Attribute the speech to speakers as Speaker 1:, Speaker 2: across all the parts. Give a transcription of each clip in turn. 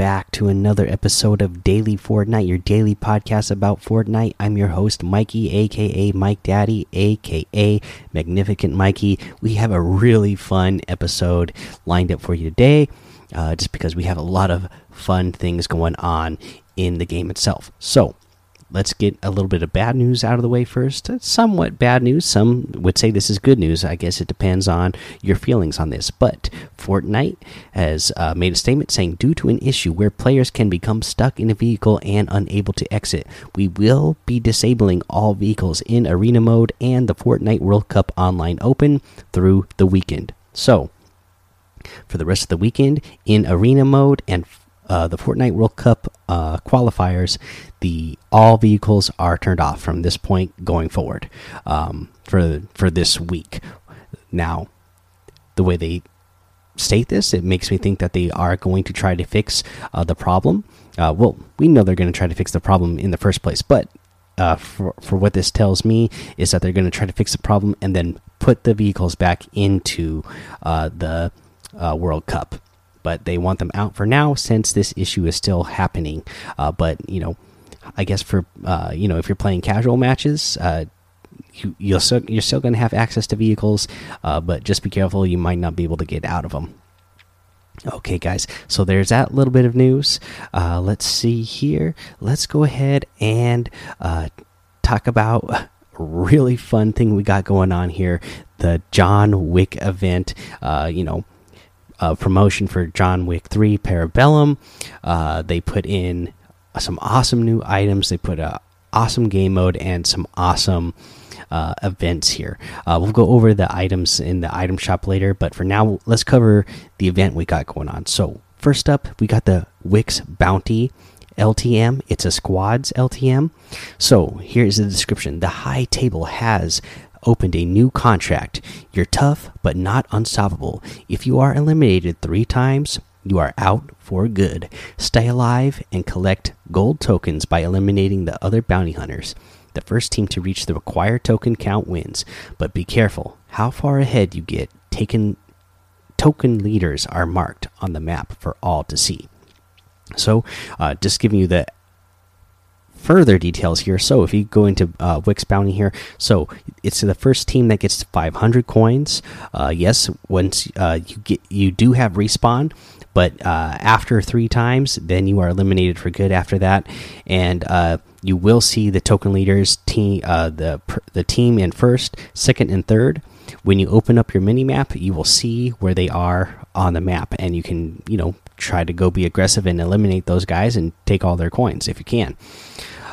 Speaker 1: Back to another episode of Daily Fortnite, your daily podcast about Fortnite. I'm your host, Mikey, aka Mike Daddy, aka Magnificent Mikey. We have a really fun episode lined up for you today, uh, just because we have a lot of fun things going on in the game itself. So, let's get a little bit of bad news out of the way first. Somewhat bad news. Some would say this is good news. I guess it depends on your feelings on this. But Fortnite has uh, made a statement saying, due to an issue where players can become stuck in a vehicle and unable to exit, we will be disabling all vehicles in arena mode and the Fortnite World Cup Online Open through the weekend. So, for the rest of the weekend in arena mode and uh, the Fortnite World Cup uh, qualifiers, the all vehicles are turned off from this point going forward um, for for this week. Now, the way they state this, it makes me think that they are going to try to fix uh, the problem. Uh, well, we know they're going to try to fix the problem in the first place, but uh, for for what this tells me is that they're going to try to fix the problem and then put the vehicles back into uh, the World Cup but they want them out for now since this issue is still happening. Uh, but you know, I guess for uh, you know if you're playing casual matches, uh, you you're still going to have access to vehicles, uh, but just be careful. You might not be able to get out of them. Okay, guys. So there's that little bit of news. Uh, let's see here. Let's go ahead and uh, talk about really fun thing we got going on here. The John Wick event. you know uh, promotion for John Wick 3 Parabellum. Uh, they put in some awesome new items. They put a awesome game mode and some awesome uh, events here. Uh, we'll go over the items in the item shop later, but for now, let's cover the event we got going on. So, first up, we got the Wick's Bounty. LTM. It's a squads LTM. So here's the description. The high table has opened a new contract. You're tough, but not unstoppable. If you are eliminated three times, you are out for good. Stay alive and collect gold tokens by eliminating the other bounty hunters. The first team to reach the required token count wins, but be careful how far ahead you get. Taken token leaders are marked on the map for all to see. So, uh, just giving you the further details here. So if you go into uh, Wick's Bounty here, so it's the first team that gets 500 coins. Uh, yes, once uh, you get you do have respawn, but uh, after three times, then you are eliminated for good. After that, and uh, you will see the token leaders team uh, the the team in first, second, and third. When you open up your mini map, you will see where they are on the map, and you can you know try to go be aggressive and eliminate those guys and take all their coins if you can.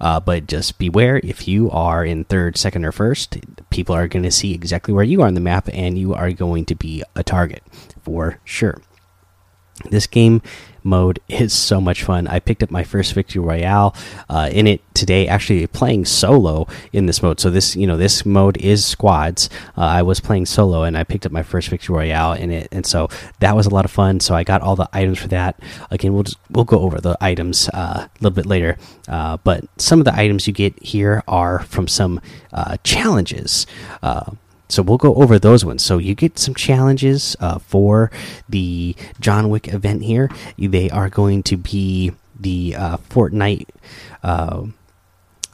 Speaker 1: Uh, but just beware if you are in third, second, or first, people are going to see exactly where you are on the map and you are going to be a target for sure. This game mode is so much fun. I picked up my first victory royale uh, in it today. Actually, playing solo in this mode. So this, you know, this mode is squads. Uh, I was playing solo, and I picked up my first victory royale in it, and so that was a lot of fun. So I got all the items for that. Again, we'll just, we'll go over the items uh, a little bit later. Uh, but some of the items you get here are from some uh, challenges. So we'll go over those ones. So you get some challenges uh, for the John Wick event here. They are going to be the uh, Fortnite. Uh,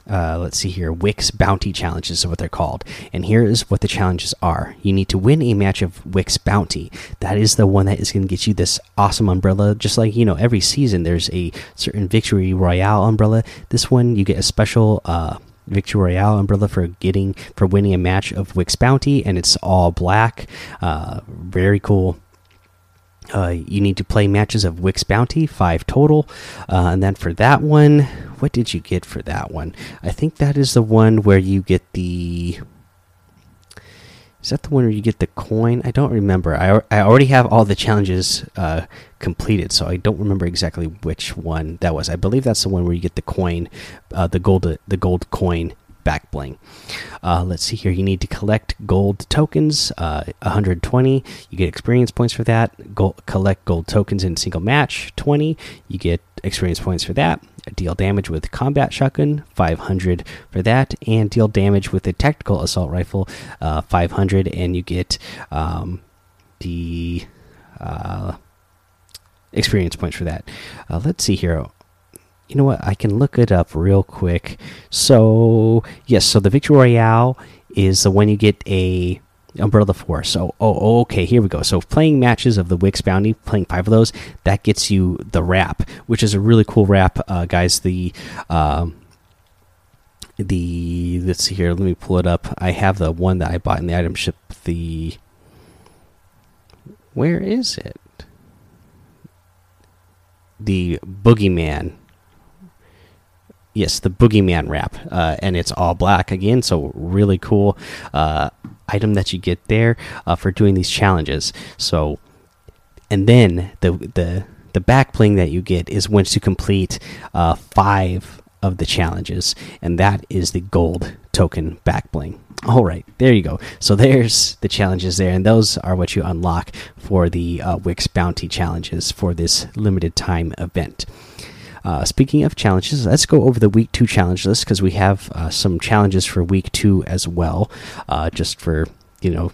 Speaker 1: uh, let's see here. Wick's Bounty Challenges is what they're called. And here is what the challenges are. You need to win a match of Wick's Bounty. That is the one that is going to get you this awesome umbrella. Just like, you know, every season there's a certain Victory Royale umbrella. This one, you get a special uh, Victory Royale umbrella for getting for winning a match of Wick's Bounty, and it's all black. Uh, very cool. Uh, you need to play matches of Wick's Bounty, five total. Uh, and then for that one, what did you get for that one? I think that is the one where you get the is that the one where you get the coin? I don't remember. I, I already have all the challenges uh, completed, so I don't remember exactly which one that was. I believe that's the one where you get the coin, uh, the gold, the gold coin back bling. Uh, let's see here. You need to collect gold tokens, uh, 120. You get experience points for that. Collect gold tokens in single match, 20. You get experience points for that. Deal damage with combat shotgun, 500 for that, and deal damage with the tactical assault rifle, uh, 500, and you get um, the uh, experience points for that. Uh, let's see here. You know what? I can look it up real quick. So yes, so the Victory Royale is the one you get a Umbrella Force. So, oh, okay, here we go. So, playing matches of the Wick's Bounty, playing five of those, that gets you the wrap, which is a really cool wrap, uh, guys. The um, the let's see here. Let me pull it up. I have the one that I bought in the item ship. The where is it? The Boogeyman. Yes, the Boogeyman wrap, uh, and it's all black again, so really cool. Uh, item that you get there uh, for doing these challenges. So, and then the the the back bling that you get is once you complete uh, five of the challenges, and that is the gold token back bling. All right, there you go. So there's the challenges there, and those are what you unlock for the uh, Wick's bounty challenges for this limited time event. Uh, speaking of challenges, let's go over the week two challenge list because we have uh, some challenges for week two as well, uh, just for you know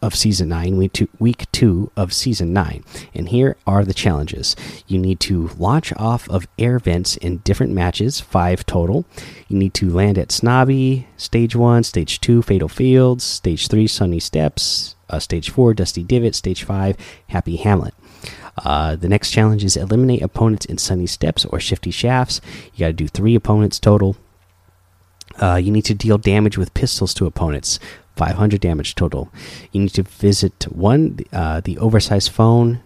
Speaker 1: of season nine, week two, week two of season nine. And here are the challenges: you need to launch off of air vents in different matches, five total. You need to land at Snobby, stage one, stage two, Fatal Fields, stage three, Sunny Steps, uh, stage four, Dusty Divot, stage five, Happy Hamlet. Uh, the next challenge is eliminate opponents in sunny steps or shifty shafts. You got to do three opponents total. Uh, you need to deal damage with pistols to opponents, 500 damage total. You need to visit one, uh, the oversized phone.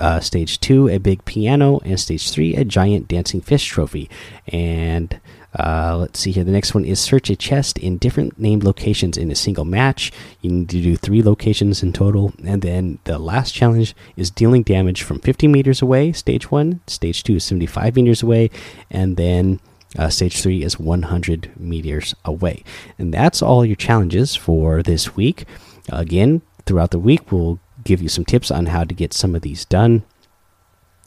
Speaker 1: Uh, stage two, a big piano, and stage three, a giant dancing fish trophy. And uh, let's see here. The next one is search a chest in different named locations in a single match. You need to do three locations in total. And then the last challenge is dealing damage from 50 meters away, stage one. Stage two is 75 meters away. And then uh, stage three is 100 meters away. And that's all your challenges for this week. Again, throughout the week, we'll give you some tips on how to get some of these done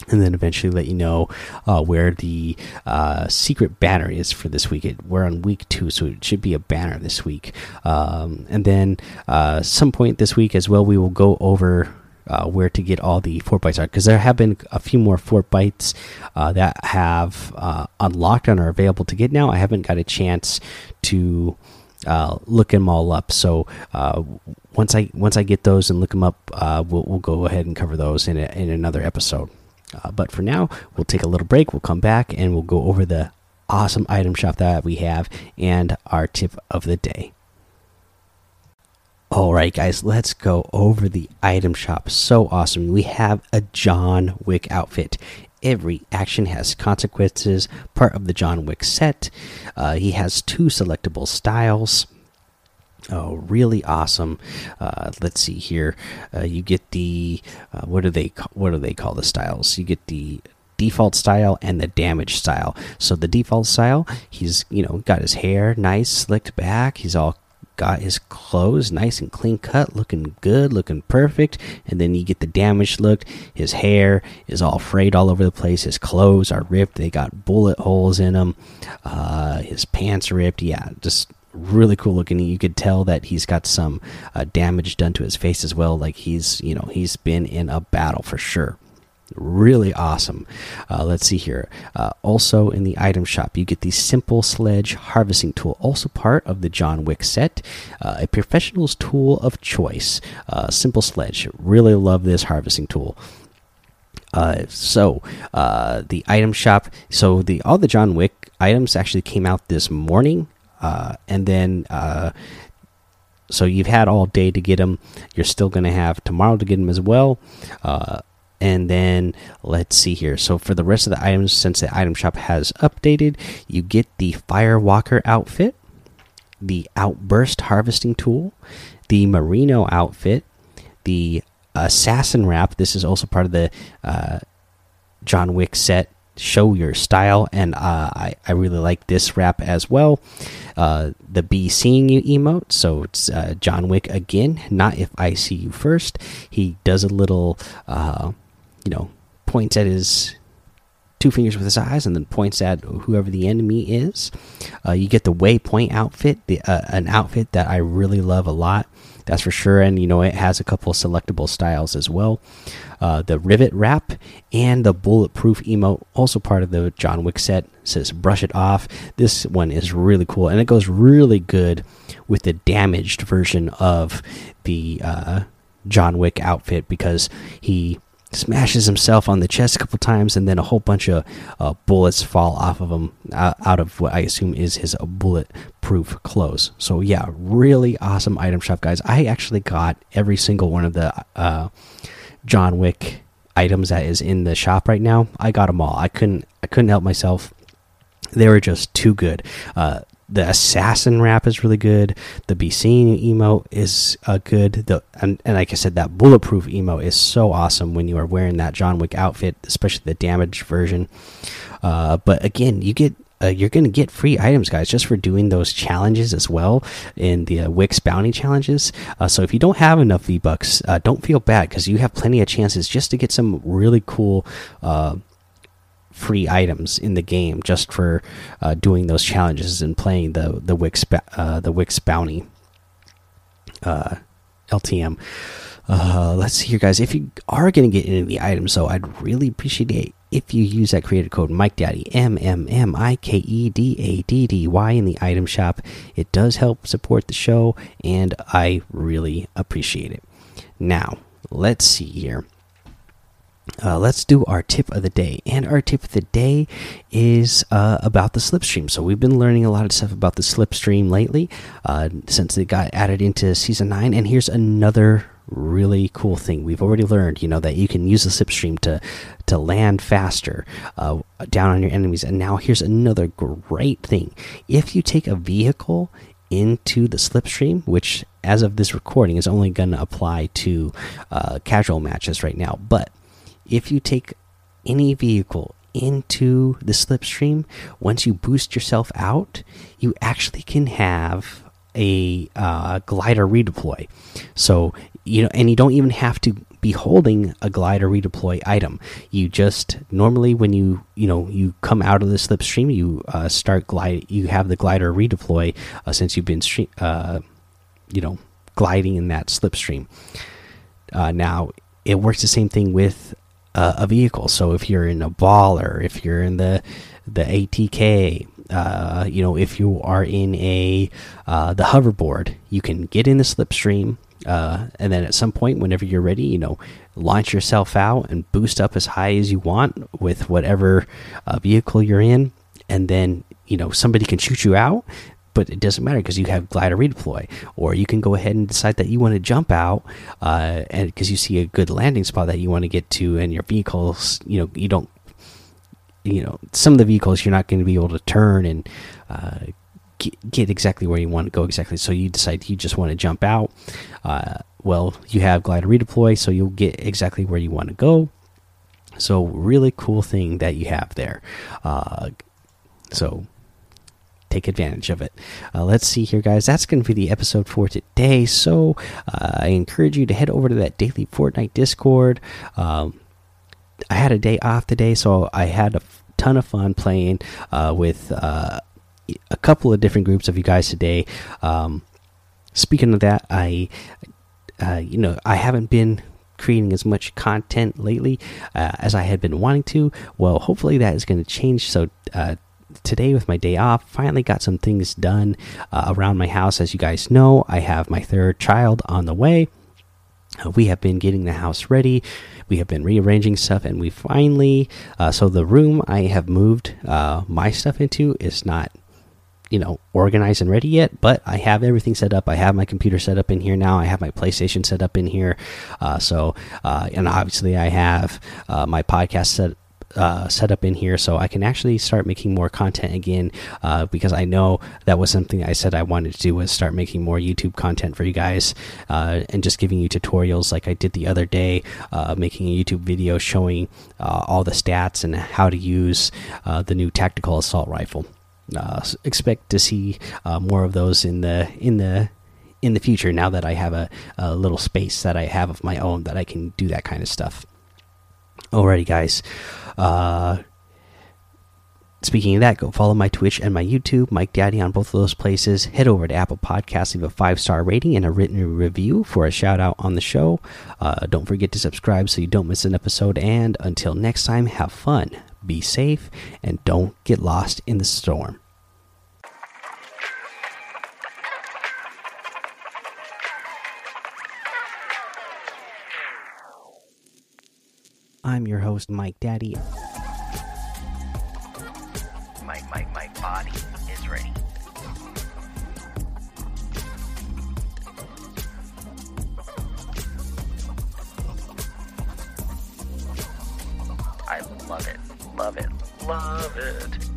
Speaker 1: and then eventually let you know uh, where the uh, secret banner is for this week. It, we're on week two, so it should be a banner this week. Um, and then uh, some point this week as well, we will go over. Uh, where to get all the Fortbytes are because there have been a few more Fortbytes uh, that have uh, unlocked and are available to get now. I haven't got a chance to look them all up, so once I once I get those and look them up, we'll, we'll go ahead and cover those in a, in another episode. Uh, but for now, we'll take a little break. We'll come back and we'll go over the awesome item shop that we have and our tip of the day. All right, guys, let's go over the item shop. So awesome. We have a John Wick outfit. Every action has consequences, part of the John Wick set. Uh, he has two selectable styles Oh, really awesome! Uh, let's see here. Uh, you get the uh, what do they what do they call the styles? You get the default style and the damage style. So the default style, he's you know got his hair nice slicked back. He's all got his clothes nice and clean cut, looking good, looking perfect. And then you get the damaged look. His hair is all frayed all over the place. His clothes are ripped. They got bullet holes in them. Uh, his pants ripped. Yeah, just really cool looking. You could tell that he's got some uh, damage done to his face as well. Like he's, you know, he's been in a battle for sure. Really awesome. Uh, let's see here. Uh, also in the item shop, you get the Simple Sledge Harvesting Tool, also part of the John Wick set. Uh, a professional's tool of choice. Uh, simple Sledge. Really love this harvesting tool. Uh, so uh, the item shop. So the all the John Wick items actually came out this morning. Uh, and then uh, so you've had all day to get them. You're still going to have tomorrow to get them as well. Uh, and then let's see here. So for the rest of the items, since the item shop has updated, you get the Firewalker outfit, the Outburst harvesting tool, the Marino outfit, the Assassin wrap. This is also part of the uh, John Wick set show your style and uh, I, I really like this wrap as well uh, the be seeing you emote so it's uh, john wick again not if i see you first he does a little uh, you know points at his two fingers with his eyes and then points at whoever the enemy is. Uh, you get the waypoint outfit, the, uh, an outfit that I really love a lot. That's for sure, and you know it has a couple selectable styles as well. Uh, the rivet wrap and the bulletproof emote, also part of the John Wick set, says brush it off. This one is really cool, and it goes really good with the damaged version of the uh, John Wick outfit because he smashes himself on the chest a couple times, and then a whole bunch of uh, bullets fall off of him uh, out of what I assume is his bulletproof clothes. So yeah, really awesome item shop, guys. I actually got every single one of the uh, John Wick items that is in the shop right now. I got them all. I couldn't. I couldn't help myself. They were just too good. The assassin wrap is really good. The be seen emote is uh, good. The and, and like I said, that bulletproof emote is so awesome when you are wearing that John Wick outfit, especially the damaged version. Uh, but again, you get uh, you're going to get free items, guys, just for doing those challenges as well in the uh, Wick's bounty challenges. Uh, so if you don't have enough V Bucks, uh, don't feel bad because you have plenty of chances just to get some really cool uh, free items in the game just for uh, doing those challenges and playing the the Wick's uh, the Wick's bounty uh, LTM. Uh, let's see here, guys. If you are going to get into the items, so I'd really appreciate it if you use that creator code Mike Daddy M M M I K E D A D D Y in the item shop. It does help support the show, and I really appreciate it. Now, let's see here. Uh, let's do our tip of the day. And our tip of the day is uh, about the slipstream. So, we've been learning a lot of stuff about the slipstream lately uh, since it got added into season 9. And here's another really cool thing we've already learned you know that you can use the slipstream to to land faster uh, down on your enemies and now here's another great thing if you take a vehicle into the slipstream which as of this recording is only going to apply to uh, casual matches right now but if you take any vehicle into the slipstream, once you boost yourself out, you actually can have a uh, glider redeploy. So you know, and you don't even have to be holding a glider redeploy item. You just normally when you you know you come out of the slipstream, you uh, start glide. You have the glider redeploy uh, since you've been uh, you know gliding in that slipstream. Uh, now it works the same thing with uh, a vehicle. So if you're in a baller, if you're in the the ATK, uh, you know, if you are in a uh, the hoverboard, you can get in the slipstream, uh, and then at some point, whenever you're ready, you know, launch yourself out and boost up as high as you want with whatever uh, vehicle you're in, and then you know somebody can shoot you out but it doesn't matter because you have glider redeploy, or you can go ahead and decide that you want to jump out, uh, and because you see a good landing spot that you want to get to, and your vehicles, you know, you don't, you know, some of the vehicles you're not going to be able to turn and uh, get, get, exactly where you want to go exactly. So you decide you just want to jump out. Uh, well, you have glider redeploy, so you'll get exactly where you want to go. So really cool thing that you have there. Uh, so take advantage of it. Uh, let's see here, guys. That's going to be the episode for today. So uh, I encourage you to head over to that daily Fortnite Discord. Um, I had a day off today, so I had a ton of fun playing uh, with uh, a couple of different groups of you guys today. Um, speaking of that, I, uh, you know, I haven't been creating as much content lately uh, as I had been wanting to. Well, hopefully that is going to change. So uh, today with my day off finally got some things done uh, around my house. As you guys know i have my third child on the way. Uh, we have been getting the house ready. We have been rearranging stuff and we finally uh, so the room i have moved uh, my stuff into is not you know organized and ready yet but i have everything set up. I have my computer set up in here now. I have my playstation set up in here. Uh, so and obviously i have my podcast set uh, set up in here so I can actually start making more content again uh, because I know that was something I said I wanted to do was start making more YouTube content for you guys uh, and just giving you tutorials like I did the other day, uh, making a YouTube video showing uh, all the stats and how to use the new tactical assault rifle. expect to see more of those in the in the in the future now that I have a, a little space that I have of my own that I can do that kind of stuff. Alrighty, guys. Uh, Speaking of that, go follow my Twitch and my YouTube, Mike Daddy, on both of those places. Head over to Apple Podcasts, leave a five star rating and a written review for a shout out on the show. Uh, don't forget to subscribe so you don't miss an episode. And until next time, have fun, be safe, and don't get lost in the storm. I'm your host, Mike Daddy.
Speaker 2: My, my, my body is ready. I love it, love it, love it.